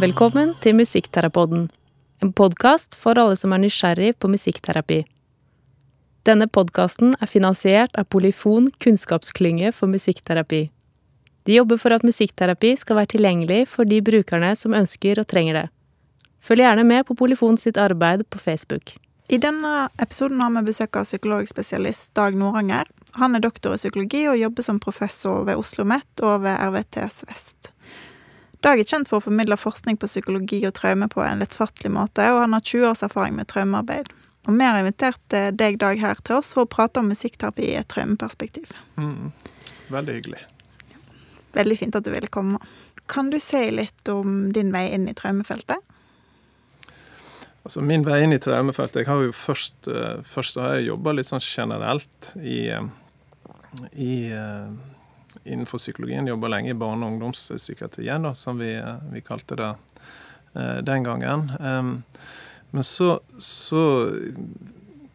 Velkommen til Musikkterapoden, en podkast for alle som er nysgjerrig på musikkterapi. Denne podkasten er finansiert av Polyfon kunnskapsklynge for musikkterapi. De jobber for at musikkterapi skal være tilgjengelig for de brukerne som ønsker og trenger det. Følg gjerne med på Polyfon sitt arbeid på Facebook. I denne episoden har vi besøk av psykologspesialist Dag Noranger. Han er doktor i psykologi og jobber som professor ved Oslo OsloMet og ved RVTS Vest. Dag er kjent for å formidle forskning på psykologi og traume på en lettfattelig måte, og han har 20 års erfaring med traumearbeid. Og vi har invitert eh, deg, Dag, her til oss for å prate om musikkterapi i et traumeperspektiv. Mm. Veldig hyggelig. Veldig fint at du ville komme. Kan du si litt om din vei inn i traumefeltet? Altså Min vei inn i traumefeltet Jeg har jo først, uh, først har jeg jobba litt sånn generelt i, uh, i innenfor psykologien. Jobba lenge i barne- og ungdomspsykiatrien, da, som vi, vi, kalte det den gangen. Men så, så,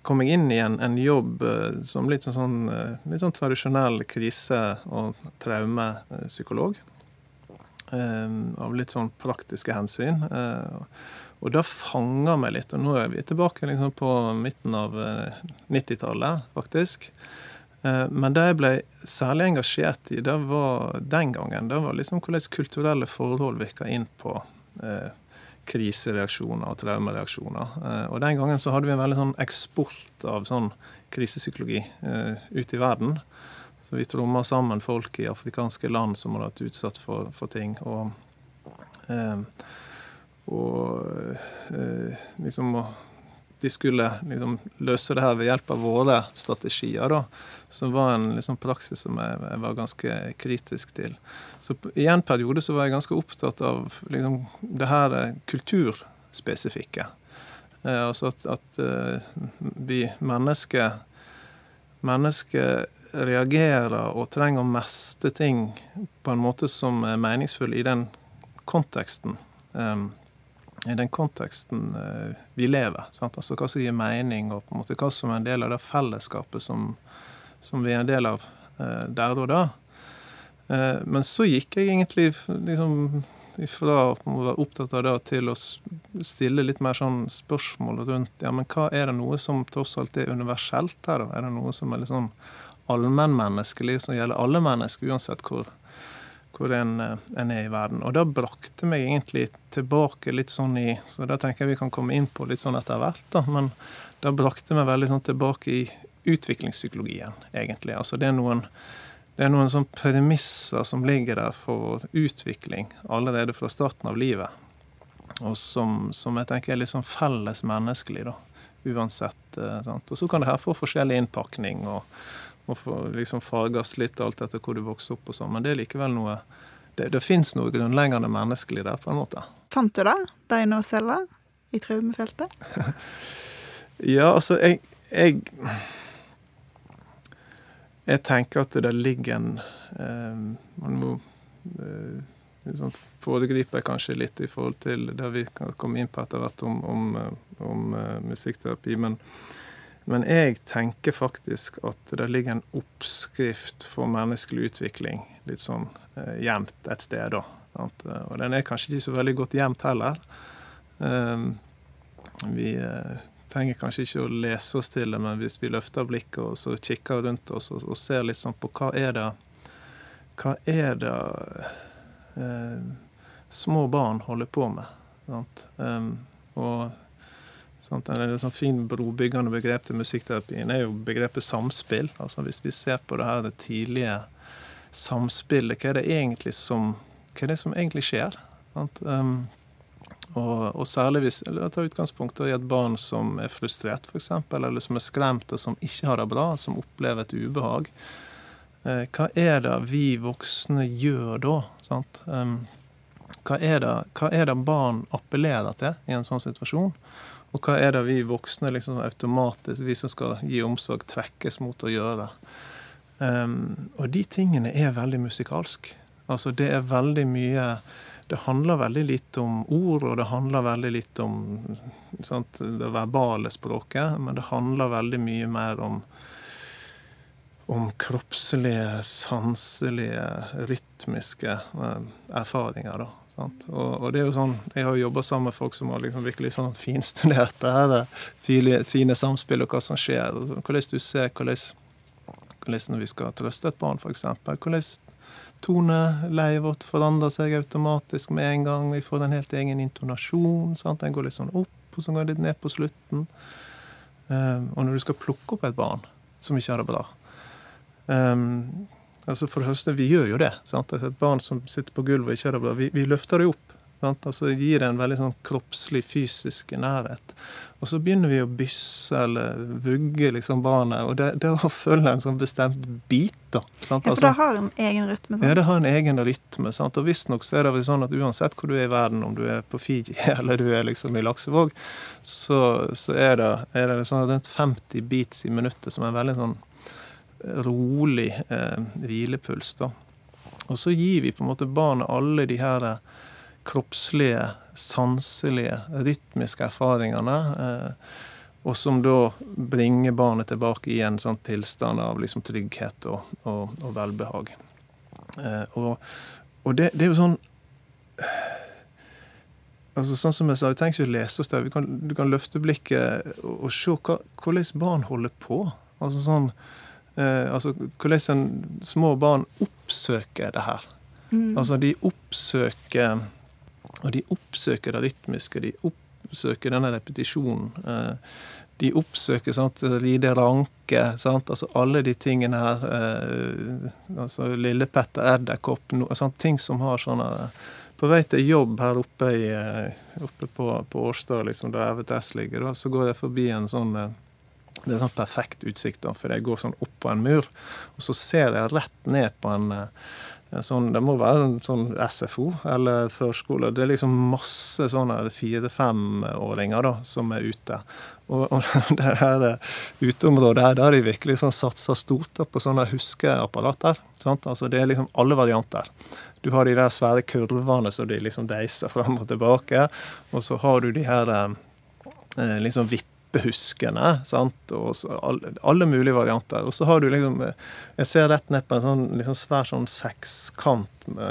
kom jeg inn i en, en jobb som litt sånn, litt sånn tradisjonell krise- og traumepsykolog. Um, av litt sånn praktiske hensyn. Og det fanga meg litt. Og nå er vi tilbake liksom på midten av 90-tallet, eh, faktisk. Eh, men det jeg ble særlig engasjert i, det var den gangen, det var liksom hvordan kulturelle forhold virka inn på eh, krisereaksjoner og traumereaksjoner. Eh, og den gangen så hadde vi en veldig sånn eksport av sånn krisepsykologi eh, ut i verden. Så vi tromma sammen folk i afrikanske land som hadde vært utsatt for, for ting. og eh, og eh, liksom de skulle liksom løse det her ved hjelp av våre strategier, da, som var en liksom praksis som jeg, jeg, var ganske kritisk til. Så I en periode så var jeg ganske opptatt av liksom, det her kulturspesifikke. Eh, altså at, at eh, vi mennesker mennesker reagerer og trenger å meste ting på en måte som er meningsfull i den konteksten. Um, i den konteksten eh, vi lever. Sant? Altså Hva som gir mening, og på en måte hva som er en del av det fellesskapet som, som vi er en del av eh, der og da. Eh, men så gikk jeg egentlig liksom fra å være opptatt av det til å stille litt mer sånn spørsmål rundt ja, men hva er det noe som tross alt er universelt her, da? Er det noe som er litt sånn allmennmenneskelig, som gjelder alle mennesker, uansett hvor, hvor en, eh, en, er i verden. Og det brakte meg egentlig tilbake litt sånn i Så det tenker jeg vi kan komme inn på litt sånn etter hvert, da. Men det brakte meg veldig sånn tilbake i utviklingspsykologien, egentlig. Altså det er noen, det er noen sånn premisser som ligger der for utvikling allerede fra starten av livet. Og som, som jeg tenker er litt sånn felles menneskelig, da. Uansett. Eh, sant? Og så kan det her få forskjellig innpakning. og og få liksom farges litt alt etter hvor du vokser opp og sånn. Men det er likevel noe Det, det fins noe grunnleggende menneskelig der, på en måte. Fant du det? Dine celler i traumefeltet? ja, altså, jeg, jeg jeg tenker at det ligger en eh, Man må eh, liksom foregripe kanskje litt i forhold til det vi kan komme inn på etter hvert om, om, om, om uh, musikkterapi. Men men jeg tenker faktisk at det ligger en oppskrift for menneskelig utvikling litt sånn eh, gjemt et sted. da. Sant? og den er kanskje ikke så veldig godt gjemt heller. Um, vi eh, trenger kanskje ikke å lese oss til det, men hvis vi løfter blikket og så kikker rundt oss og, og ser litt sånn på hva er det Hva er det eh, små barn holder på med? Sant? Um, og Sant? En sånn fin brobyggende begrep til musikkterapien er jo begrepet samspill. Altså Hvis vi ser på det her det tidlige samspillet, hva er det egentlig som, hva er det som egentlig skjer? Um, og, og, særlig hvis jeg tar utgangspunkt i et barn som er frustrert, f.eks., eller som er skremt og som ikke har det bra, som opplever et ubehag. Eh, hva er det vi voksne gjør da? Sant? Hva, er det, hva er det barn appellerer til i en sånn situasjon? Og hva er det vi voksne liksom automatisk, vi som skal gi omsorg, trekkes mot å gjøre? Um, og de tingene er veldig musikalsk. Altså det er veldig mye Det handler veldig litt om ord, og det handler veldig litt om sant, det verbale språket, men det handler veldig mye mer om om kroppslige, sanselige, rytmiske eh, erfaringer. Da. Og, og, det er jo sånn, Jeg har jobba sammen med folk som har liksom virkelig sånn finstudert det her, fine, fine samspill og hva som skjer. Hvordan du ser hvordan, hvordan vi skal trøste et barn, f.eks. Hvordan toneleiet vårt forandrer seg automatisk med en gang. Vi får en helt egen intonasjon. Sant? Den går litt sånn opp, og så går den litt ned på slutten. Um, og når du skal plukke opp et barn som ikke har det bra um, altså For det første, vi gjør jo det. Sant? Et barn som sitter på gulvet og ikke har det bra, vi, vi løfter det opp. Sant? Altså Gir det en veldig sånn kroppslig, fysisk nærhet. Og så begynner vi å bysse eller vugge liksom barnet, og det, det å følge en sånn bestemt bit. da. Sant? Ja, For det altså- har en egen rytme? Sant? Ja, det har en egen rytme. sant? Og visstnok så er det vel sånn at uansett hvor du er i verden, om du er på Fiji eller du er liksom i Laksevåg, så, så er, det, er det sånn rundt 50 beats i minuttet, som er en veldig sånn rolig eh, hvilepuls. da. Og så gir vi på en måte barnet alle de her eh, kroppslige, sanselige, rytmiske erfaringene. Eh, og som da bringer barnet tilbake i en sånn tilstand av liksom trygghet og, og, og velbehag. Eh, og, og det, det, er jo sånn altså Sånn som jeg sa, Vi trenger ikke å lese oss der. Kan, du kan løfte blikket og, og se hva, hvordan barn holder på. Altså sånn, eh, altså Hvordan små barn oppsøker det her. Mm. Altså De oppsøker og de oppsøker det rytmiske, de oppsøker denne repetisjonen. Eh, de oppsøker sant, ride ranke, sant, altså alle de tingene her. Eh, altså Lille Petter Edderkopp, ting som har sånne På vei til jobb her oppe, i, eh, oppe på, på Årstad, liksom, der EVTS ligger, da, så går jeg forbi en sånn det er sånn perfekt utsikt, da, for jeg går sånn opp på en mur, og så ser jeg rett ned på en Sånn, det må være en sånn SFO eller førskole. Det er liksom masse sånne fire-femåringer da, som er ute. Og, og det her uteområdet her, der de virkelig sånn satser stort på sånne huskeapparater. Sant? Altså, det er liksom alle varianter. Du har de der svære kurvene som de liksom deiser fram og tilbake. Og så har du de her eh, liksom vipp kjempehuskende. sant? Og alle, alle, mulige varianter. Og så har du liksom Jeg ser rett ned på en sånn liksom svær sånn sekskant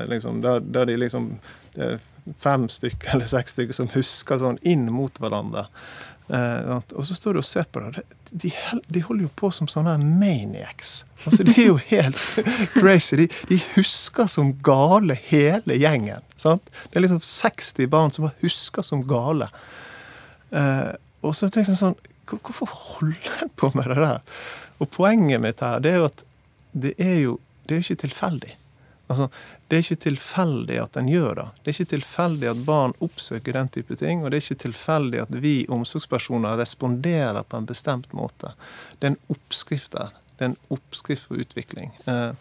liksom, der, der, de liksom det er fem stykker eller seks stykker som husker sånn inn mot hverandre. Eh, og så står du og ser på det. De, de, holder jo på som sånne maniacs. Altså, De er jo helt crazy. De, de, husker som gale, hele gjengen. sant? Det er liksom 60 barn som husker som gale. Eh, og så tenkte jeg sånn Hvorfor holder en på med det der? Og poenget mitt her det er jo at det er jo det er ikke tilfeldig. Altså, Det er ikke tilfeldig at en gjør det. Det er ikke tilfeldig at barn oppsøker den type ting, og det er ikke tilfeldig at vi omsorgspersoner responderer på en bestemt måte. Det er en oppskrift der. Det er en oppskrift for utvikling. Eh,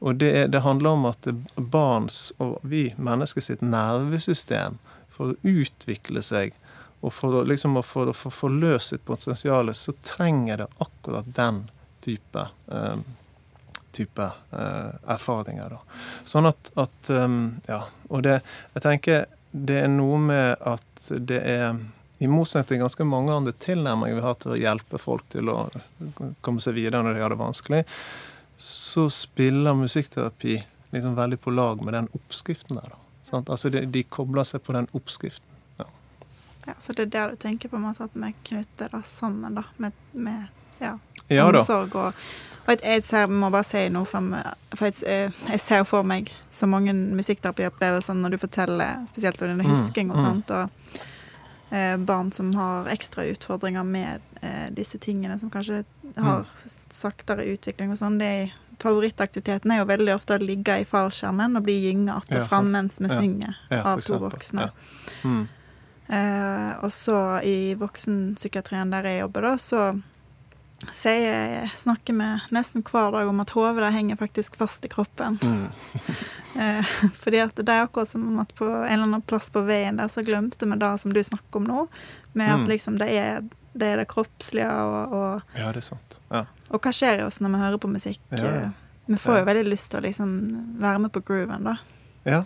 og det, det, handler om at barns og vi mennesker sitt nervesystem for å utvikle seg og for liksom, å få forløst sitt potensial, så trenger det akkurat den type, um, type uh, erfaringer. Da. Sånn at, at um, Ja. Og det Jeg tenker det er noe med at det er i motsetning til ganske mange andre tilnærminger vi har til å hjelpe folk til å komme seg videre når de har det vanskelig, så spiller musikkterapi liksom veldig på lag med den oppskriften der. Da. Altså de, de kobler seg på den oppskriften. Ja, Så det er der du tenker på en måte at vi knytter det sammen, da, med, med ja, ja omsorg og og jeg, ser, må bare si noe, for, for jeg, eh, jeg, ser for meg så mange musikkterapiopplevelser når du forteller spesielt om denne husking og mm. sånt, og eh, barn som har ekstra utfordringer med eh, disse tingene, som kanskje har mm. saktere utvikling og sånn. Favorittaktiviteten er jo veldig ofte å ligge i fallskjermen og bli gyngete ja, fram mens vi ja. synger ja, av to voksne. Ja. Mm. Eh, og så i voksenpsykiatrien der jeg jobber, da, så sier jeg snakker med nesten hver dag om at hodet henger faktisk fast i kroppen. Mm. eh, fordi at det er akkurat som om at på en eller annen plass på veien der så glemte vi det som du snakker om nå, med at mm. liksom det er det, er det kroppslige og, og, Ja, det er sant. Ja. Og hva skjer i oss når vi hører på musikk? Ja. Vi får jo veldig lyst til å liksom være med på grooven, da. Ja,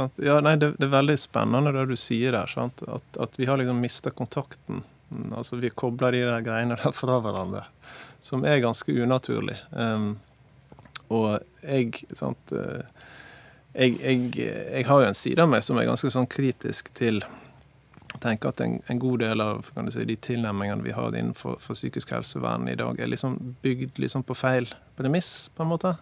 ja. Ja, nei, det, det, er veldig spennende det du sier der. At, at, vi har liksom mista kontakten. Altså Vi kobler de der greiene der fra hverandre. Som er ganske unaturlig. Um, og jeg sant, uh, jeg, jeg, jeg, har jo en side av meg som er ganske sånn kritisk til tenker at en, en god del av si, de tilnærmingene vi har innenfor psykisk helsevern i dag, er liksom bygd liksom på feil premiss, på en måte.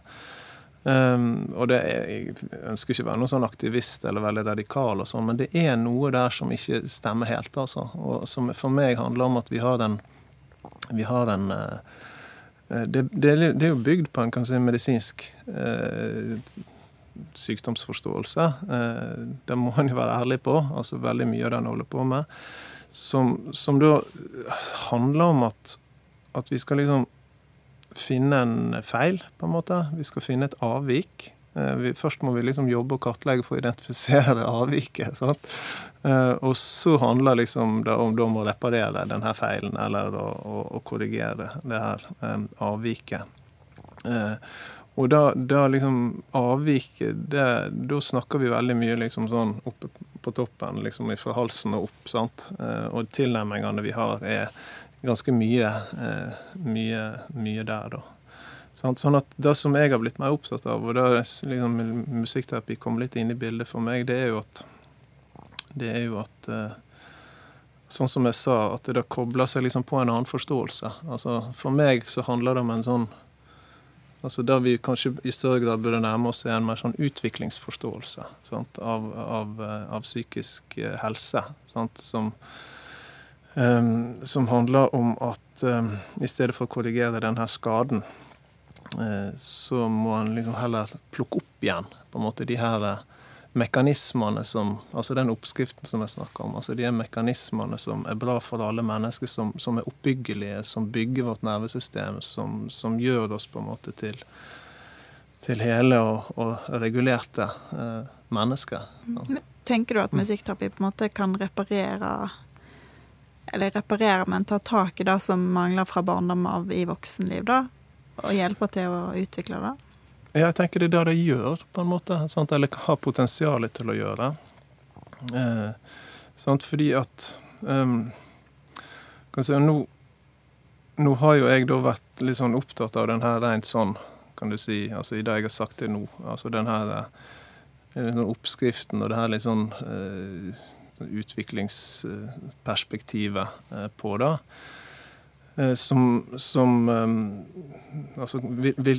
Um, og det er, Jeg ønsker ikke å være noen sånn aktivist eller veldig radikal, og sånn, men det er noe der som ikke stemmer helt. altså, og Som for meg handler om at vi har den, vi har den uh, det, det, det, er jo bygd på en kanskje medisinsk uh, sykdomsforståelse. Uh, det må en jo være ærlig på. altså Veldig mye av det en holder på med. Som, som da handler om at, at, vi skal liksom finne en feil, på en måte. Vi skal finne et avvik. Eh, først må vi liksom jobbe og kartlegge for å identifisere avviket. Sant? Eh, og så handler liksom det om, om å reparere denne feilen, eller å, å, å korrigere det her avviket. Og da, da liksom avviket Da snakker vi veldig mye liksom sånn oppe på toppen, liksom fra halsen og opp. sant? Eh, og tilnærmingene vi har, er ganske mye, eh, mye, mye der, da. Sånn at Det som jeg har blitt mer opptatt av, og da liksom musikkterapi kom litt inn i bildet for meg, det er jo at det er jo at eh, Sånn som jeg sa, at det da kobler seg liksom på en annen forståelse. Altså For meg så handler det om en sånn Altså Der vi kanskje i større grad burde nærme oss en mer sånn utviklingsforståelse sant, av, av, eh, av, psykisk helse. Sant, som, som, handler om at um, i stedet for å korrigere denne skaden, uh, så må en liksom heller plukke opp igjen på en måte de her uh, mekanismene som Altså den oppskriften som jeg snakker om. altså De mekanismene som er bra for alle mennesker, som, som er oppbyggelige, som bygger vårt nervesystem, som, som gjør oss på en måte til, til hele og, og regulerte eh, mennesker. Men tenker du at musikkterapi på en måte kan reparere eller reparere, men ta tak i det som mangler fra barndom av i voksenliv, da? Og hjelpe til å utvikle det? Jeg tenker det er det de gjør, på en måte. Sant? Eller har potensial til å gjøre. Eh, sant? Fordi at um, si, nå, nå, har jo jeg da vært litt sånn opptatt av den her rent sånn, kan du si, altså i det jeg har sagt det nå. Altså den her liksom oppskriften og det her litt sånn eh, utviklingsperspektivet eh, på det. Eh, som, som eh, altså,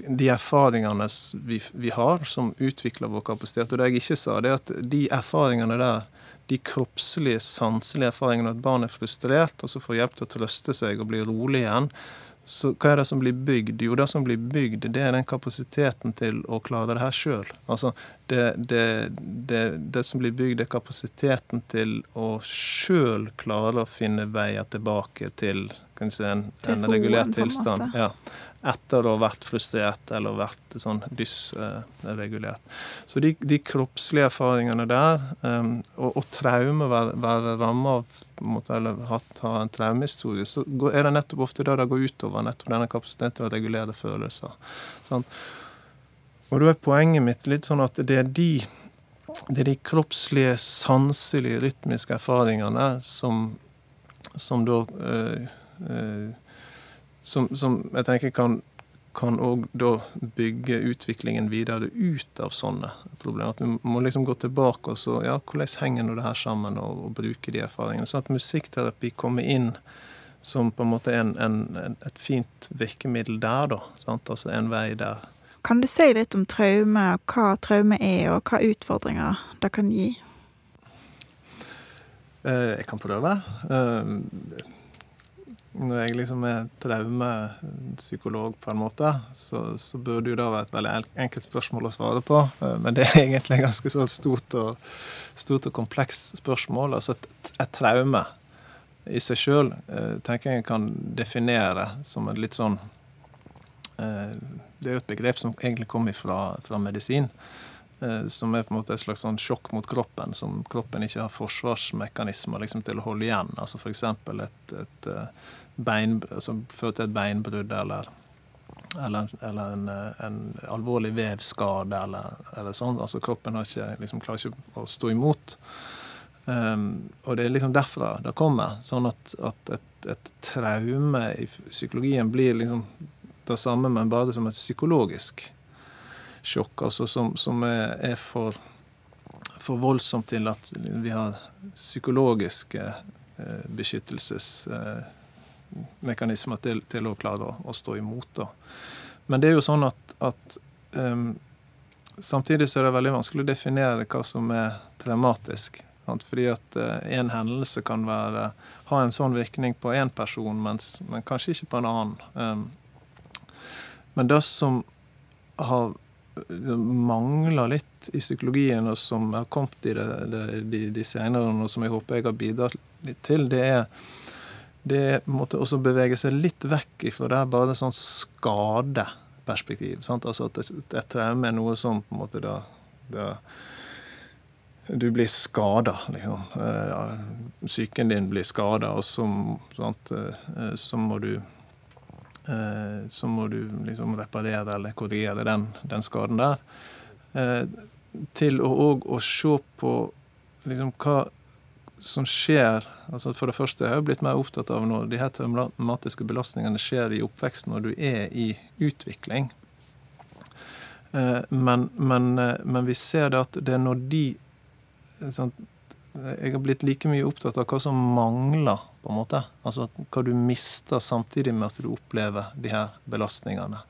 De erfaringene vi, vi, har, som utvikler vår kapasitet. Og det jeg ikke sa, det er at de erfaringene der, de kroppslige, sanselige erfaringene, at barn er frustrert og så får hjelp til å trøste seg og bli rolig igjen, så hva er det som blir bygd? Jo, det som blir bygd, det er den kapasiteten til å klare det her sjøl. Altså, det, det, det, det, som blir bygd, er kapasiteten til å sjøl klare å finne veier tilbake til si, en, en regulert tilstand. Ja etter å ha vært frustrert eller vært sånn dysregulert. Så de, de, kroppslige erfaringene der, um, og, og traume, være, være ramma av måtte, eller hatt, ha en traumehistorie, så er det nettopp ofte det det går utover nettopp denne kapasiteten til å regulere følelser. Sånn. Og da er poenget mitt litt sånn at det er de det er de kroppslige, sanselige, rytmiske erfaringene som, som da øh, øh, som, som jeg tenker kan kan òg da bygge utviklingen videre ut av sånne problemer. At vi må liksom gå tilbake og så Ja, hvordan henger nå det her sammen, og, og, bruke de erfaringene. Sånn at musikkterapi kommer inn som på en måte en, en, et fint virkemiddel der, da. Sant? Altså en vei der. Kan du si litt om traume, hva traume er, og hva utfordringer det kan gi? Eh, jeg kan prøve. Når jeg liksom er traumepsykolog, på en måte, så, så burde jo det være et veldig enkelt spørsmål å svare på. Eh, men det er egentlig et ganske så stort og, stort og komplekst spørsmål. Altså et, et traume i seg sjøl eh, tenker jeg kan definere som et litt sånn eh, Det er jo et begrep som egentlig kommer fra, fra medisin. Som er på en måte et slags sånn sjokk mot kroppen, som kroppen ikke har forsvarsmekanismer liksom, til å holde igjen. Altså F.eks. et, et bein, som fører til et beinbrudd eller, eller, eller en, en, alvorlig vevskade eller, eller sånn. Altså kroppen ikke, liksom, klarer ikke å stå imot. Um, og det er liksom derfra det kommer. Sånn at, at et, et, traume i psykologien blir liksom det samme, men bare som et psykologisk sjokk, altså som, som er, er for, for voldsomt til at vi har psykologiske eh, beskyttelses... eh, til, til, å klare å, å stå imot. Da. Men det er jo sånn at, at um, samtidig så er det veldig vanskelig å definere hva som er traumatisk. Sant? Fordi at uh, en hendelse kan være, ha en sånn virkning på én person, mens, men kanskje ikke på en annen. Um, men det som har mangler litt i psykologien, og som har kommet i det, det, de, de senere, og som jeg håper jeg har bidratt litt til, det er det måtte også bevege seg litt vekk ifra det bare sånn skadeperspektiv. Sant? Altså at et traume er noe som på en måte da, da Du blir skada, liksom. Psyken din blir skada, og så, sant, eh, så må du Eh, så må du liksom reparere eller korrigere den, den skaden der. Eh, til å òg se på liksom hva som skjer altså For det første jeg har jeg blitt mer opptatt av når de her traumatiske belastningene skjer i oppveksten når du er i utvikling. Eh, men, men, men vi ser det at det er når de sånn, Jeg har blitt like mye opptatt av hva som mangler på en måte. Altså hva du mister samtidig med at du opplever de her belastningene.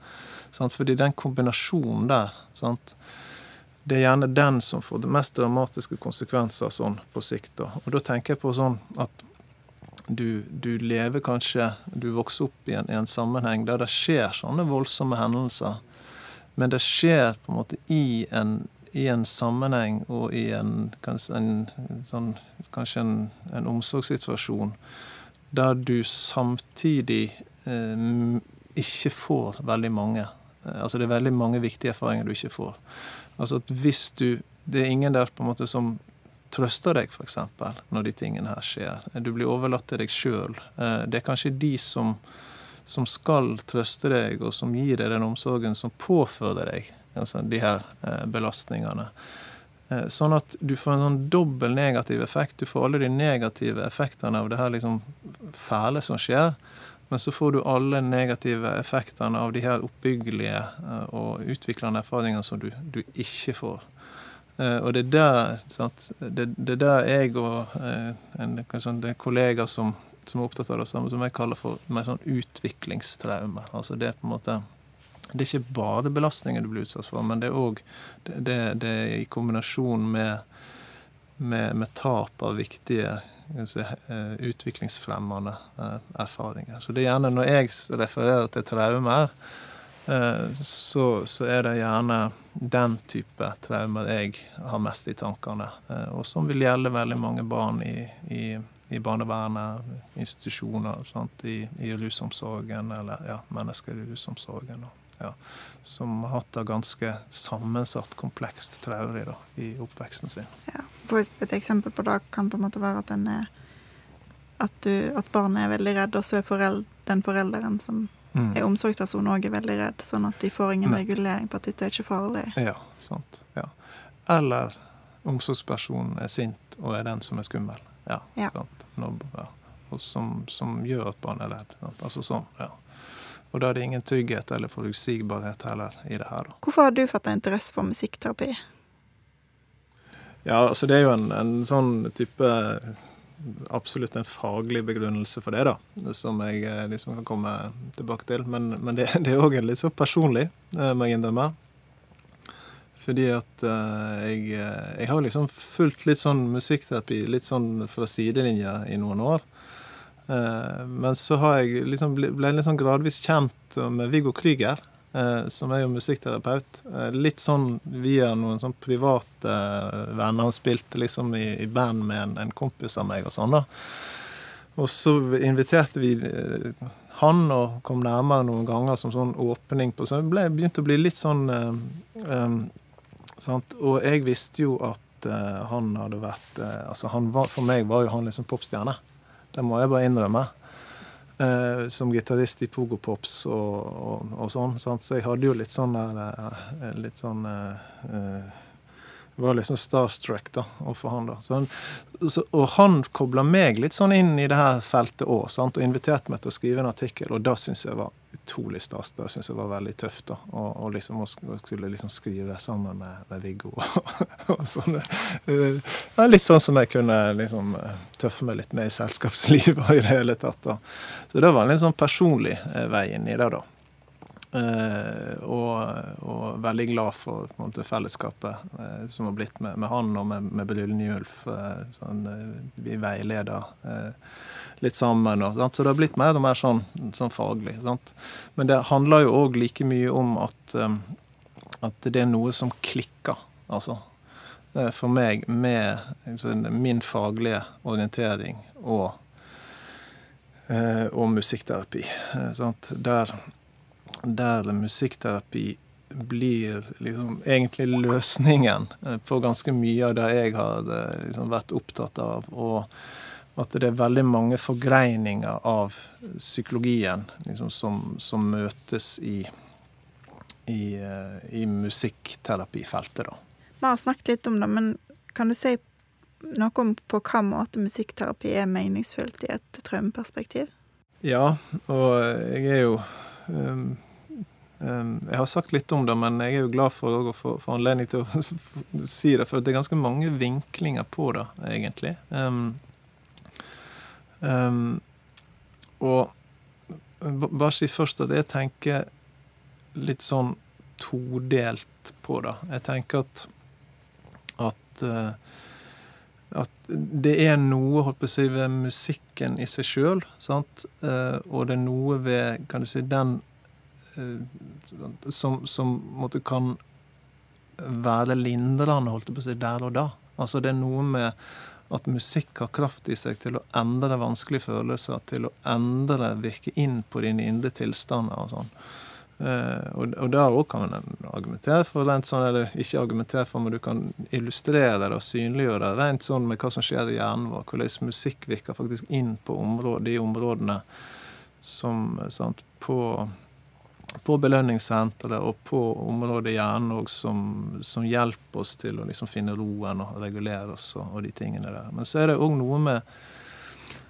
Sant? Fordi den kombinasjonen der sant? Det er gjerne den som får de mest dramatiske konsekvenser sånn på sikt. Da. Og da tenker jeg på sånn at du, du lever kanskje Du vokser opp i en, i en, sammenheng der det skjer sånne voldsomme hendelser, men det skjer på en måte i en i en sammenheng og i en, en, sånn, kanskje en, en omsorgssituasjon der du samtidig eh, ikke får veldig mange eh, Altså det er veldig mange viktige erfaringer du ikke får. Altså at hvis du Det er ingen der på en måte som trøster deg, f.eks., når de tingene her skjer. Du blir overlatt til deg sjøl. Eh, det er kanskje de som, som skal trøste deg, og som gir deg den omsorgen, som påfører deg altså de her eh, belastningene. Eh, sånn at du får en sånn dobbel negativ effekt. Du får alle de negative effektene av det her liksom fæle som skjer. Men så får du alle negative effektene av de her oppbyggelige eh, og utviklende erfaringene som du, du ikke får. Og det er der, sant? Det, det er der jeg og en, sånn, en kollega som, som, er opptatt av det samme, som jeg kaller for mer sånn utviklingstraume. Altså det er på en måte det er ikke bare belastninger du blir utsatt for, men det er òg det, det, det, er i kombinasjon med, med, med tap av viktige eh, utviklingsfremmende eh, erfaringer. Så det er gjerne når jeg refererer til traumer, eh, så, så, er det gjerne den type traumer jeg har mest i tankene, og som vil gjelde veldig mange barn i, i, i barnevernet, institusjoner, sant? I, i rusomsorgen eller ja, mennesker i rusomsorgen. Og, ja, som har hatt det ganske sammensatt, komplekst traurig da, i oppveksten sin. Ja, Et eksempel på det kan på en måte være at, er, at, du, at barnet er veldig redd, og så er foreld, den forelderen som mm. er omsorgsperson, òg er veldig redd, sånn at de får ingen Nei. regulering på at dette er ikke farlig. Ja, sant. Ja. Eller omsorgspersonen er sint og er den som er skummel. Ja, ja. sant. Nå, ja. Og som, som, gjør at barnet er redd. Sant? Altså sånn, ja. Og da er det ingen trygghet eller forutsigbarhet heller i det her. Hvorfor har du fått interesse for musikkterapi? Ja, altså det er jo en, en, sånn type Absolutt en faglig begrunnelse for det, da, som jeg eh, liksom kan komme tilbake til. Men, men det, det er òg litt så personlig, eh, må jeg innrømme. Fordi at uh, jeg, jeg, har liksom fulgt litt sånn musikkterapi litt sånn fra sidelinja i noen år. Eh, men så har jeg liksom ble sånn gradvis kjent med Viggo Krüger, eh, som er jo musikkterapeut. Eh, litt sånn via noen sånn private venner. Han spilte liksom i, i band med en, en, kompis av meg og sånn, da. Og så inviterte vi han og kom nærmere noen ganger som sånn åpning på Så det begynte å bli litt sånn um, sant? Og jeg visste jo at han hadde vært Altså han var, for meg var jo han liksom popstjerne. Det må jeg bare innrømme. Eh, som gitarist i Pogo Pops og, og, og sånn. Sant? Så jeg hadde jo litt sånn eh, Litt sånn eh, var liksom starstruck da, overfor han. da. Så, og han kobla meg litt sånn inn i det her feltet òg, og inviterte meg til å skrive en artikkel, og det syns jeg var utrolig stas. Det syns jeg var veldig tøft. da, Og, liksom, å skulle liksom skrive sammen med, med Viggo og, sånne, Ja, litt sånn som jeg kunne liksom tøffe meg litt med i selskapslivet i det hele tatt. da. Så det var en litt sånn personlig vei inn i det, da. Uh, og, og, veldig glad for måte, fellesskapet uh, som har blitt med, med, han og med, med Bryllenjulf. Uh, sånn, vi veileder litt sammen. Og, så det har blitt mer og mer sånn, sånn faglig. Sant? Men det handler jo òg like mye om at, um, at, det er noe som klikker. Altså. For meg med liksom, min faglige orientering og, og musikkterapi. Der der musikkterapi blir liksom egentlig løsningen eh, på ganske mye av det jeg har eh, liksom vært opptatt av. Og at det er veldig mange forgreininger av psykologien liksom, som, som, møtes i, i, eh, i musikkterapifeltet. Da. Vi har snakket litt om det, men kan du si noe om på hva måte musikkterapi er meningsfullt i et traumeperspektiv? Ja, og jeg er jo um, Ehm, jeg har sagt litt om det, men jeg er jo glad for å få, anledning til å si det. For det er ganske mange vinklinger på det, egentlig. Um, um, og bare si først at jeg tenker litt sånn todelt på det. Jeg tenker at at, uh, at det er noe holdt på å si, ved musikken i seg sjøl, uh, og det er noe ved kan du si, den Eh, som, som måtte kan være lindrende, holdt på å si, der og da. Altså det er noe med at musikk har kraft i seg til å endre vanskelige følelser, til å endre, virke inn på dine indre tilstander og sånn. Uh, og, og der òg kan man argumentere for rent sånn, eller ikke argumentere for, men du kan illustrere det og synliggjøre det rent sånn med hva som skjer i hjernen vår. Hvordan musikk virker faktisk inn på områd, de områdene som sant, på på belønningssenteret og på området hjernen som, som, hjelper oss til å liksom finne roen og regulere oss og, og, de tingene der. Men så er det òg noe med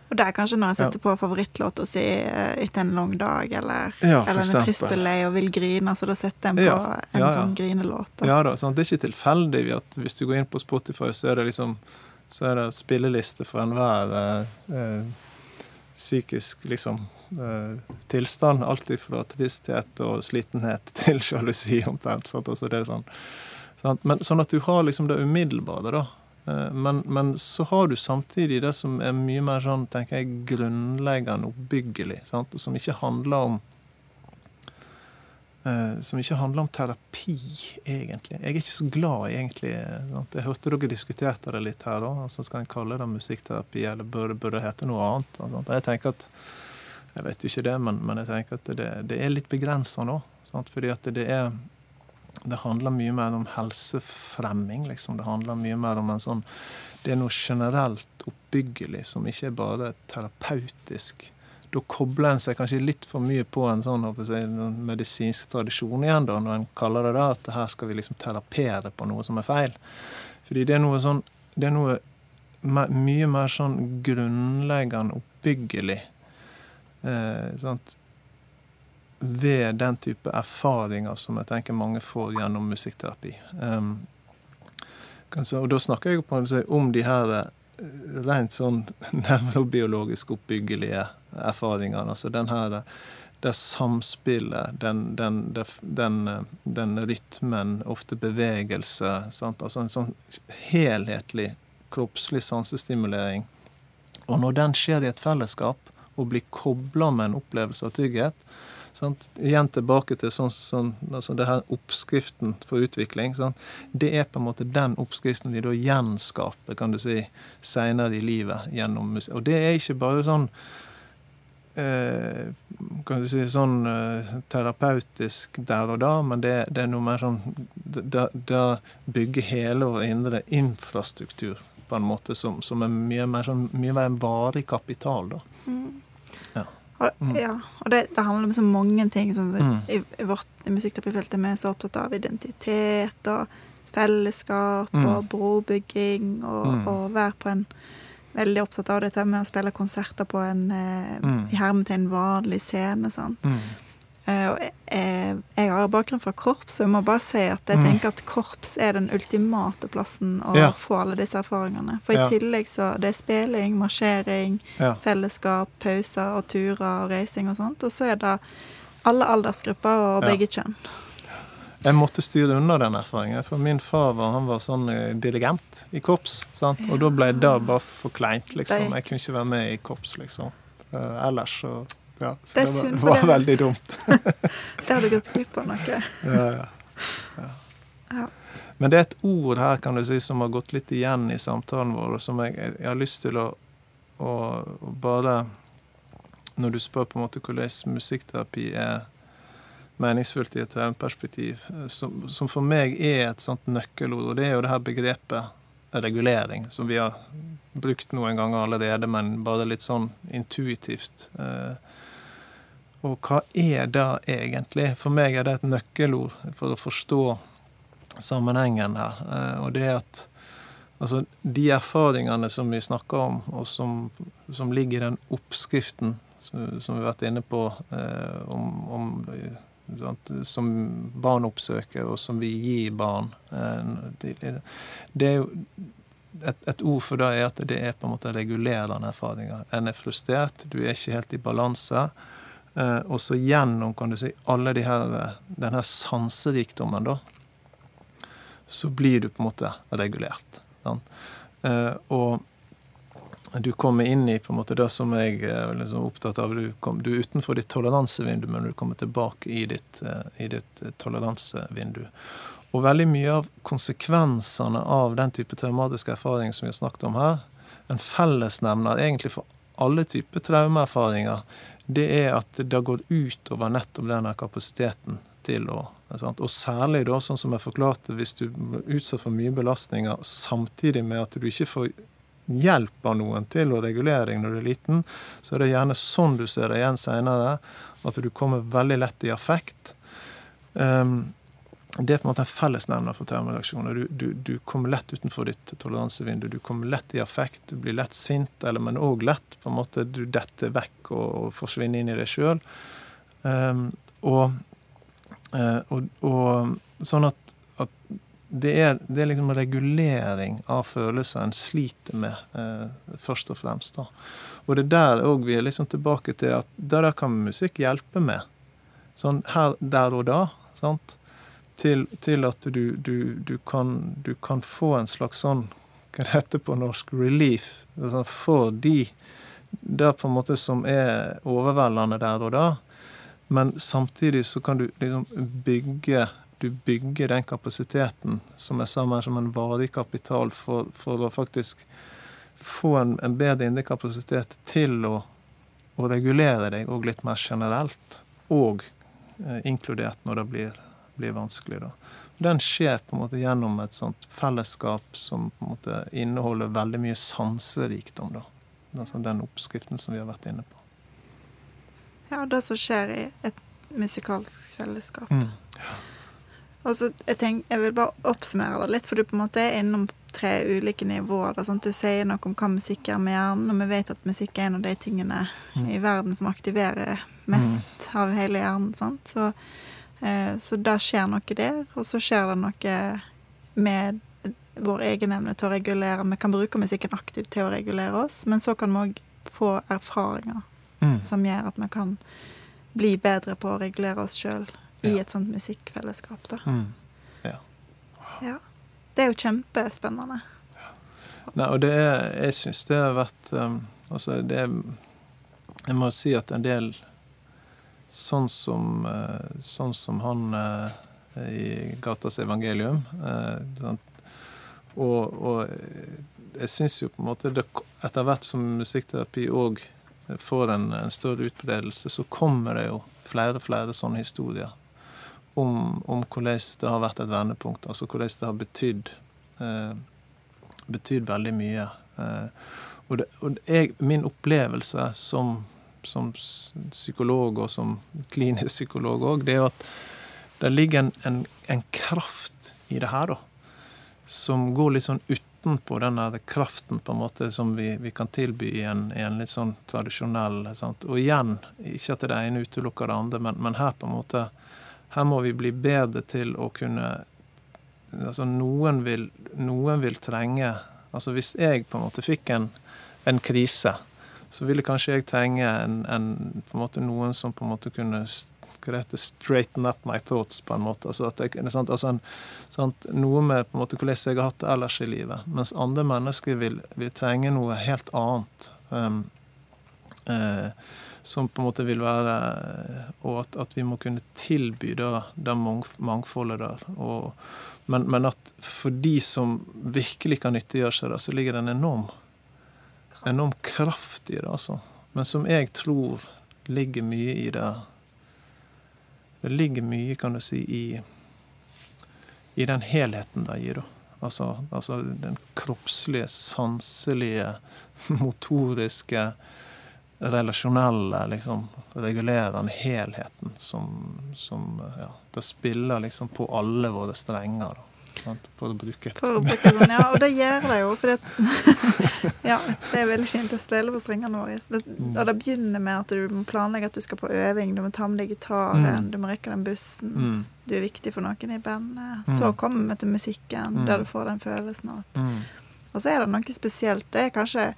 og det er kanskje når jeg setter ja. på favorittlåta si eh, etter en lang dag, eller, ja, eller en trist og lei og vil grine, så da setter ja, på en sånn grinelåt. Ja da, sånn, Det er ikke tilfeldig at hvis du går inn på Spotify, så er det liksom så er det spilleliste for enhver eh, eh, psykisk liksom Eh, tilstand. Alt fra tristhet og slitenhet til sjalusi, omtrent. Sant? Altså det er sånn, sant? Men, sånn at du har liksom det umiddelbare, da. Eh, men, men, så har du samtidig det som er mye mer sånn, tenker jeg, grunnleggende oppbyggelig. Sant? Som ikke handler om som ikke handler om terapi, egentlig. Jeg er ikke så glad, egentlig. Sant? Jeg hørte dere diskuterte det litt her. da, altså Skal en kalle det musikkterapi, eller bør, bør det hete noe annet? Sant? Jeg tenker at jeg vet jo ikke det, men, men jeg tenker at det, det er litt begrensa nå. Sant? Fordi at det er Det handler mye mer om helsefremming, liksom. Det handler mye mer om en sånn Det er noe generelt oppbyggelig som ikke er bare terapeutisk. Da kobler en seg kanskje litt for mye på en sånn si, medisinsk tradisjon igjen, da, når en kaller det da at her skal vi liksom terapere på noe som er feil. Fordi det er noe sånn Det er noe mye mer sånn grunnleggende oppbyggelig eh, ved den type erfaringer som jeg tenker mange får gjennom musikkterapi. Um, og da snakker jeg på om de her eh, rent sånn nevrobiologisk oppbyggelige erfaringene. Altså den her det samspillet, den, den, den, den, rytmen, ofte bevegelse. Sant? Altså en sånn helhetlig kroppslig sansestimulering. Og når den skjer i et fellesskap, og blir kobla med en opplevelse av trygghet. Sant? Igjen tilbake til sånn, sånn, altså det her oppskriften for utvikling. Sant? Det er på en måte den oppskriften vi da gjenskaper kan du si, seinere i livet gjennom musikk. Og det er ikke bare sånn eh, kan du si sånn eh, terapeutisk der og da, men det, det er noe mer sånn Det, bygger hele vår indre infrastruktur på en måte som, som er mye mer, sånn, mye mer varig kapital. da. Mm. Og, mm. Ja, og det, det, handler om så mange ting. Sånn, så mm. I, i vårt Vi er vi så opptatt av identitet og fellesskap mm. og brobygging og, mm. være på en Veldig opptatt av dette med å spille konserter på en eh, mm. i hermetegn vanlig scene. sant? Eh, og jeg, jeg har bakgrunn fra korps, så jeg må bare si at jeg Mm. tenker at korps er den ultimate plassen å Ja. få alle disse erfaringene. For i Ja. tillegg så det er spilling, marsjering, Ja. fellesskap, pauser og turer og reising og sånt. Og så er det alle aldersgrupper og begge kjønn. Jeg måtte styre unna den erfaringen, for min far var, han var sånn eh, dirigent i korps. Sant? Og da ble det bare for kleint, liksom. Jeg kunne ikke være med i korps, liksom. Eh, ellers så ja, så Det det, var, var det- veldig dumt. det hadde gått glipp av noe. Ja, ja. Ja. Ja. Men det er et ord her kan du si, som har gått litt igjen i samtalen vår, og som jeg, jeg har lyst til å, å, å bare Når du spør på en måte hvordan musikkterapi er meningsfullt i et traumeperspektiv, som, som for meg er et sånt nøkkelord, og det er jo det her begrepet regulering, som vi har brukt noen ganger allerede, men bare litt sånn intuitivt. Eh, og hva er det egentlig? For meg er det et nøkkelord for å forstå sammenhengen her. Eh, og det er at altså, de erfaringene som vi snakker om, og som, som ligger i den oppskriften som, vi har vært inne på, eh, om, om som barn oppsøker, og som vi gir barn eh, det er jo et, et ord for det er at det er på en måte regulerende erfaringer. En er frustrert, du er ikke helt i balanse. Eh, og så gjennom kan du si, alle de her, denne sanserikdommen, da, så blir du på en måte regulert. Sant? Eh, og du kommer inn i på en måte det som jeg er liksom opptatt av. Du, kom, du er utenfor ditt toleransevindu, men du kommer tilbake i ditt, eh, i ditt eh, toleransevindu. Og veldig mye av konsekvensene av den type traumatiske erfaring som vi har snakket om her, en fellesnevner egentlig for alle typer traumeerfaringer, det er at det har gått utover nettopp denne kapasiteten til å? Og særlig da, sånn som jeg forklarte, hvis du blir utsatt for mye belastninger samtidig med at du ikke får hjelp av noen til å regulere deg når du er liten, så er det gjerne sånn du ser det igjen seinere. At du kommer veldig lett i affekt. Um, det er på en måte en fellesnevner for termoreaksjoner. Du, du, du, kommer lett utenfor ditt toleransevindu. Du kommer lett i affekt, du blir lett sint, eller, men òg lett på en måte du detter vekk og, og forsvinner inn i deg sjøl. Um, og, uh, og, og, sånn at, at det, er, det, er, liksom regulering av følelser en sliter med, uh, først og fremst. da. Og det er der òg vi er liksom tilbake til at det der kan musikk hjelpe med. Sånn her, der og da. sant? Til, til at du, du, du, kan, du, kan, få en slags sånn Hva det heter på norsk? Relief. Altså for de der på en måte som er overveldende der og da. Men samtidig så kan du liksom bygge du bygger den kapasiteten som jeg sa mer som en varig kapital for, for å faktisk få en, en bedre indre kapasitet til å, å regulere deg òg litt mer generelt. Og eh, inkludert når det blir blir vanskelig. Da. Den skjer på en måte gjennom et sånt fellesskap som på en måte inneholder veldig mye sanserikdom. Da. Altså den oppskriften som vi har vært inne på. Ja, det som skjer i et musikalsk fellesskap. Mm. Og så jeg, tenk, jeg vil bare oppsummere det litt, for du på en måte er innom tre ulike nivåer. Da, sant? Du sier noe om hva musikk gjør med hjernen, og vi vet at musikk er en av de tingene Mm. i verden som aktiverer mest av hele hjernen. sant? Så så da skjer noe der, og så skjer det noe med vår egen evne til å regulere. Vi kan bruke musikken aktivt til å regulere oss, men så kan vi òg få erfaringer Mm. som gjør at vi kan bli bedre på å regulere oss sjøl i Ja. et sånt musikkfellesskap. Da. Mm. Ja. Ja. Det er jo kjempespennende. Nei, og det er Jeg syns det har vært um, Altså, det er Jeg må si at en del Sånn som, uh, sånn som han uh, i Gatas evangelium. Sånn, og, og jeg syns jo på en måte det, Etter hvert som musikkterapi òg får en, en, større utbredelse, så kommer det jo flere og flere sånne historier om, om, hvordan det har vært et vendepunkt. Altså hvordan det har betydd betydd veldig mye. og, det, og jeg, min opplevelse som som psykolog og som klinisk psykolog òg, det er jo at det ligger en, en, en, kraft i det her, da. Som går litt sånn utenpå den kraften på en måte som vi, vi kan tilby i en, i en, litt sånn tradisjonell sant? Og igjen, ikke at det ene utelukker det andre, men, men, her på en måte her må vi bli bedre til å kunne altså Noen vil, noen vil trenge altså Hvis jeg på en måte fikk en, en krise, så ville kanskje jeg trenge en, en, en måte noen som på en måte kunne hva det heter, 'straighten up my thoughts', på en måte. Altså jeg, sant? Altså en, sant? Noe med på en måte hvordan jeg har hatt det ellers i livet. Mens andre mennesker vil, vil trenge noe helt annet. Um, eh, som på en måte vil være Og at, at vi må kunne tilby det, det mangfoldet der. Og, men, men, at for de som virkelig kan nyttiggjøre seg det, så ligger det en enorm, enorm kraft i det. altså. Men som jeg tror ligger mye i det det ligger mye, kan du si, i, i den helheten det gir. Altså, altså den kroppslige, sanselige, motoriske, relasjonelle, liksom, regulerende helheten som, som ja, Det spiller liksom på alle våre strenger. Da. For å bruke et For å bruke sånn, Ja, og det gjør det jo. For det, ja, det er veldig fint å spille på strengene våre. Det, mm. og det begynner med at du må planlegge at du skal på øving, du må ta med deg gitaren, mm. du må rekke den bussen. Mm. Du er viktig for noen i bandet. Mm. Så kommer vi til musikken, mm. der du får den følelsen av at. Og så er det noe spesielt. Det er kanskje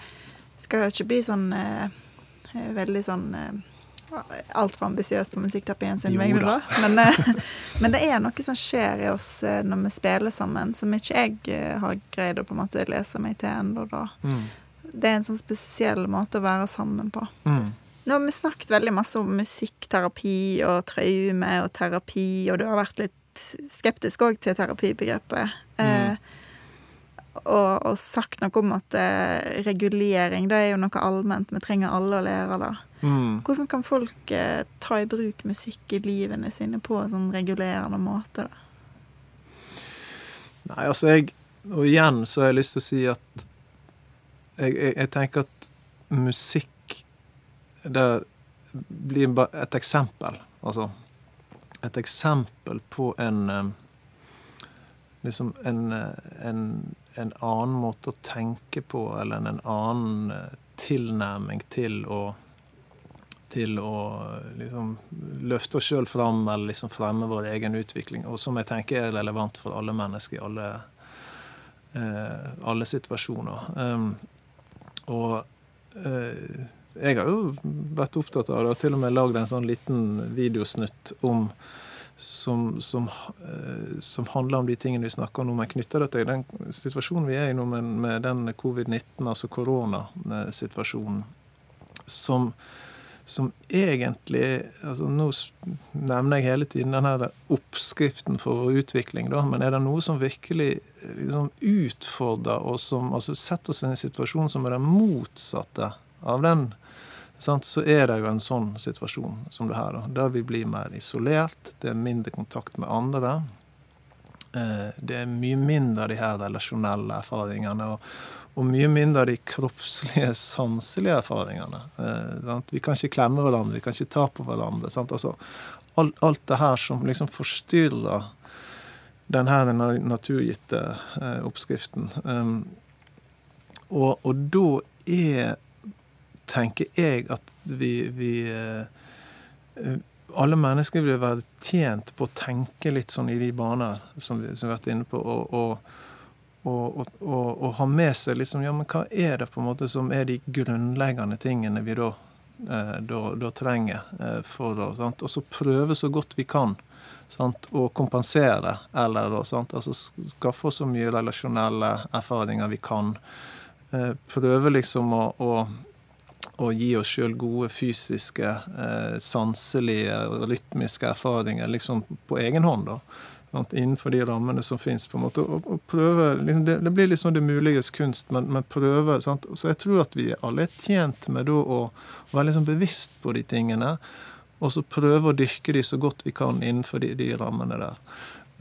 Skal ikke bli sånn eh, veldig sånn eh, altfor ambisiøs på musikkterapien sin vegne, men, eh, men, det er noe som skjer i oss eh, når vi spiller sammen, som ikke jeg eh, har greid å på en måte lese meg til ennå. Mm. Det er en sånn spesiell måte å være sammen på. Mm. Nå har vi snakket veldig masse om musikkterapi og traume og terapi, og du har vært litt skeptisk òg til terapibegrepet. Mm. Eh, og, og, sagt noe om at eh, regulering det er jo noe allment. Vi trenger alle å lære det. Mm. Hvordan kan folk eh, ta i bruk musikk i livene sine på en sånn regulerende måte? da? Nei, altså jeg Og igjen så har jeg lyst til å si at jeg, jeg, jeg tenker at musikk Det blir et eksempel. Altså et eksempel på en eh, Liksom en, eh, en, en annen måte å tenke på, eller en annen eh, tilnærming til å til å liksom, løfte oss sjøl fram eller liksom fremme vår egen utvikling, og som jeg tenker er relevant for alle mennesker i alle, eh, alle situasjoner. Um, og eh, jeg har jo vært opptatt av det, og til og med lagd en sånn liten videosnutt om som, som, eh, som, handler om de tingene vi snakker om nå, men knytter det til den situasjonen vi er i nå med, med den covid-19, altså koronasituasjonen, som som egentlig altså Nå nevner jeg hele tiden denne oppskriften for utvikling, da, men er det noe som virkelig liksom, utfordrer og som altså, setter oss i en situasjon som er det motsatte av den? Så er det jo en sånn situasjon som det her. Der vi blir mer isolert, det er mindre kontakt med andre. Eh, det er mye mindre av de her relasjonelle erfaringene. og og mye mindre av de kroppslige, sanselige erfaringene. Eh, vi kan ikke klemme hverandre, vi kan ikke ta på hverandre. Altså, alt, alt, det her som liksom forstyrrer den her naturgitte eh, oppskriften. Og, og, da er, tenker jeg, at vi, vi eh, alle mennesker vil være tjent på å tenke litt sånn i de baner som vi, som vi har vært inne på. og, og og, og, ha med seg liksom, ja, men hva er det på en måte som er de grunnleggende tingene vi da, eh, da, da trenger eh, for sant? Og så prøve så godt vi kan sant? å kompensere, eller da, sant? Altså, skaffe oss så mye relasjonelle erfaringer vi kan. Eh, prøve liksom å, å, å gi oss sjøl gode fysiske, eh, sanselige, rytmiske erfaringer liksom på egen hånd. da innenfor de rammene som fins. Liksom, det, det, blir liksom sånn det muliges kunst, men, men prøve. Sant? Så jeg tror at vi alle er tjent med da å være liksom bevisst på de tingene. Og så prøve å dyrke de så godt vi kan innenfor de, de rammene der.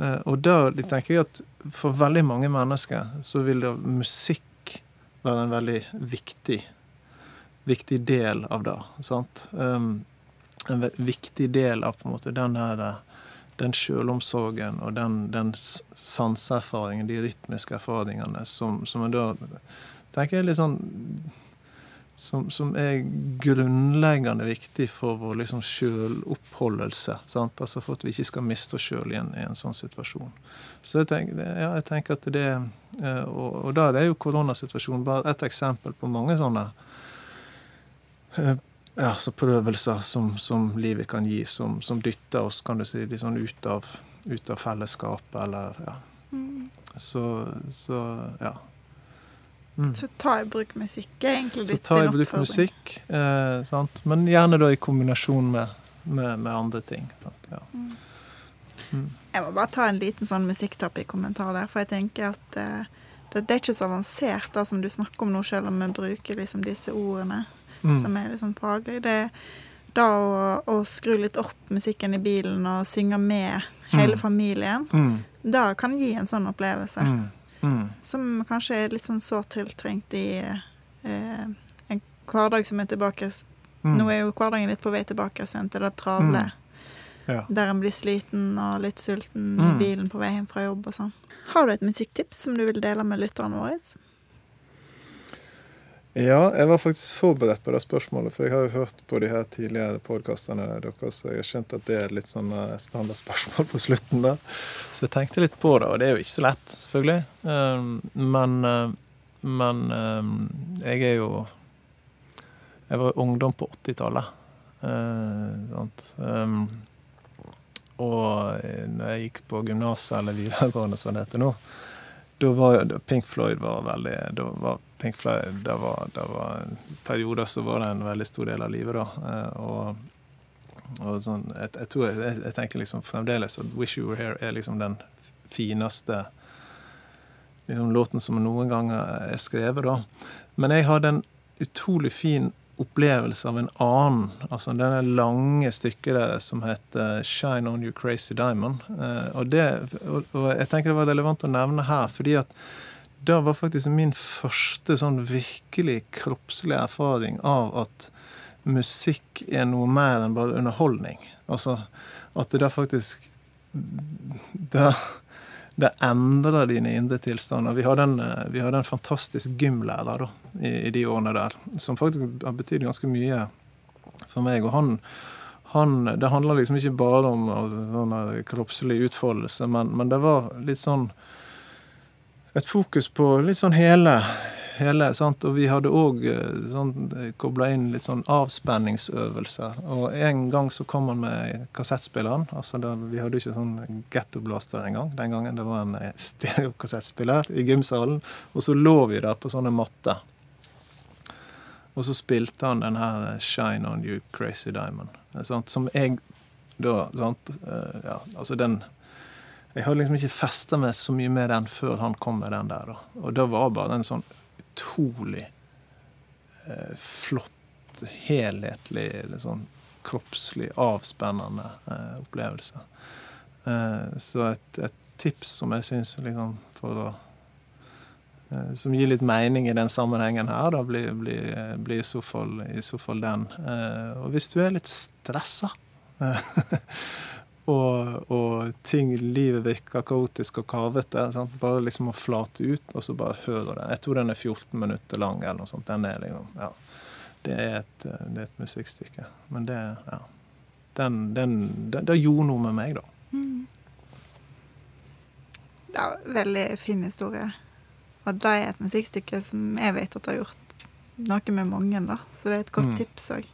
Eh, og der tenker jeg at for veldig mange mennesker så vil da musikk være en veldig viktig, viktig del av det. Sant? Um, en viktig del av på en måte den her den sjølomsorgen og den, den sanseerfaringen, de rytmiske erfaringene, som, som jeg da tenker er litt sånn som, som, er grunnleggende viktig for vår liksom sjøloppholdelse. Altså for at vi ikke skal miste oss sjøl i, i, en sånn situasjon. Så jeg tenker, ja, jeg tenker at det eh, Og, og da er jo koronasituasjonen bare et eksempel på mange sånne ja, så prøvelser som, som, livet kan gi, som, som, dytter oss kan du si, liksom ut, av, ut av fellesskapet, eller ja. Mm. Så, så ja. Mm. Så ta i bruk musikk er egentlig litt Så ta i bruk musikk, eh, sant? men gjerne da i kombinasjon med, med, med andre ting. Ja. Mm. Mm. Jeg må bare ta en liten sånn musikkterapikommentar der, for jeg tenker at eh, det, det, er ikke så avansert da, som du snakker om nå, selv om vi bruker liksom disse ordene mm. som er litt sånn faglig. Det da å, å, skru litt opp musikken i bilen og synge med hele mm. familien, mm. da kan gi en sånn opplevelse. Mm. Som kanskje er litt sånn sårt tiltrengt i eh, en hverdag som er tilbake mm. Nå er jo hverdagen litt på vei tilbake igjen til det travle. Mm. Ja. Der en blir sliten og litt sulten i mm. bilen på vei hjem fra jobb og sånn. Har du et musikktips som du vil dele med lytterne våre? Ja, jeg var faktisk forberedt på det spørsmålet, for jeg har jo hørt på de her tidligere podkastene deres, så jeg har skjønt at det er litt sånn eh, standardspørsmål på slutten da. Så jeg tenkte litt på det, og det er jo ikke så lett, selvfølgelig. Ehm, men, eh, men ehm, jeg er jo Jeg var ungdom på 80-tallet. Eh, ehm, og når jeg gikk på gymnaset, eller videregående som det heter nå, da var Pink Floyd var veldig da var Pink Floyd, det var, det var perioder så var det en veldig stor del av livet, da. Eh, og, og sånn, jeg, jeg, tror, jeg, jeg, tenker liksom fremdeles at 'Wish You Were Here' er liksom den fineste liksom, låten som noen gang er skrevet, da. Men jeg hadde en utrolig fin opplevelse av en annen. altså Denne lange stykket der som heter 'Shine On You Crazy Diamond'. Eh, og, det, og, og jeg tenker det var relevant å nevne her, fordi at det var faktisk min første sånn virkelig kroppslige erfaring av at musikk er noe mer enn bare underholdning. Altså at det da faktisk Det, det endrer dine indre tilstander. Vi hadde en, vi hadde en fantastisk gymlærer da, i, i, de årene der, som faktisk har betydd ganske mye for meg. og han han, det handler liksom ikke bare om sånn kroppslig utfoldelse, men, men det var litt sånn et fokus på litt sånn hele, hele sant? Og vi hadde òg eh, sånn, kobla inn litt sånn avspenningsøvelser. Og en gang så kom han med kassettspilleren. altså Vi hadde ikke sånn gettoblaster engang den gangen. Det var en eh, stereokassettspiller i gymsalen. Og så lå vi der på sånne matter. Og så spilte han den her 'Shine On You Crazy Diamond'. Sant? Som jeg da sant? Eh, ja, altså den jeg hadde liksom ikke festa meg så mye med den før han kom med den der. Da. Og det var bare en sånn utrolig eh, flott, helhetlig, liksom, kroppslig avspennende eh, opplevelse. Eh, så et, et, tips som jeg syns liksom for å eh, Som gir litt mening i den sammenhengen her, da blir, blir, blir i, så fall, i, så fall, den. Eh, og hvis du er litt stressa og, og ting, livet virker kaotisk og kavete. Sant? Bare liksom å flate ut, og så bare hører det. Jeg tror den er 14 minutter lang, eller noe sånt. Den er liksom, ja. Det er et, det er et musikkstykke. Men det ja. Den, den, det, det, gjorde noe med meg, da. Mm. Det er en veldig fin historie. Og det er et musikkstykke som jeg vet at har gjort noe med mange, da. Så det er et godt mm. tips òg.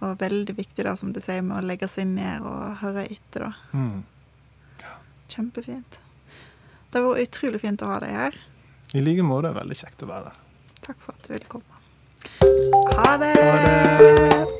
Og veldig viktig, da, som du sier, med å legge seg ned og høre etter, da. Mm. Ja. Kjempefint. Det var utrolig fint å ha deg her. I like måte. Veldig kjekt å være her. Takk for at du ville komme. Ha det! Ha det.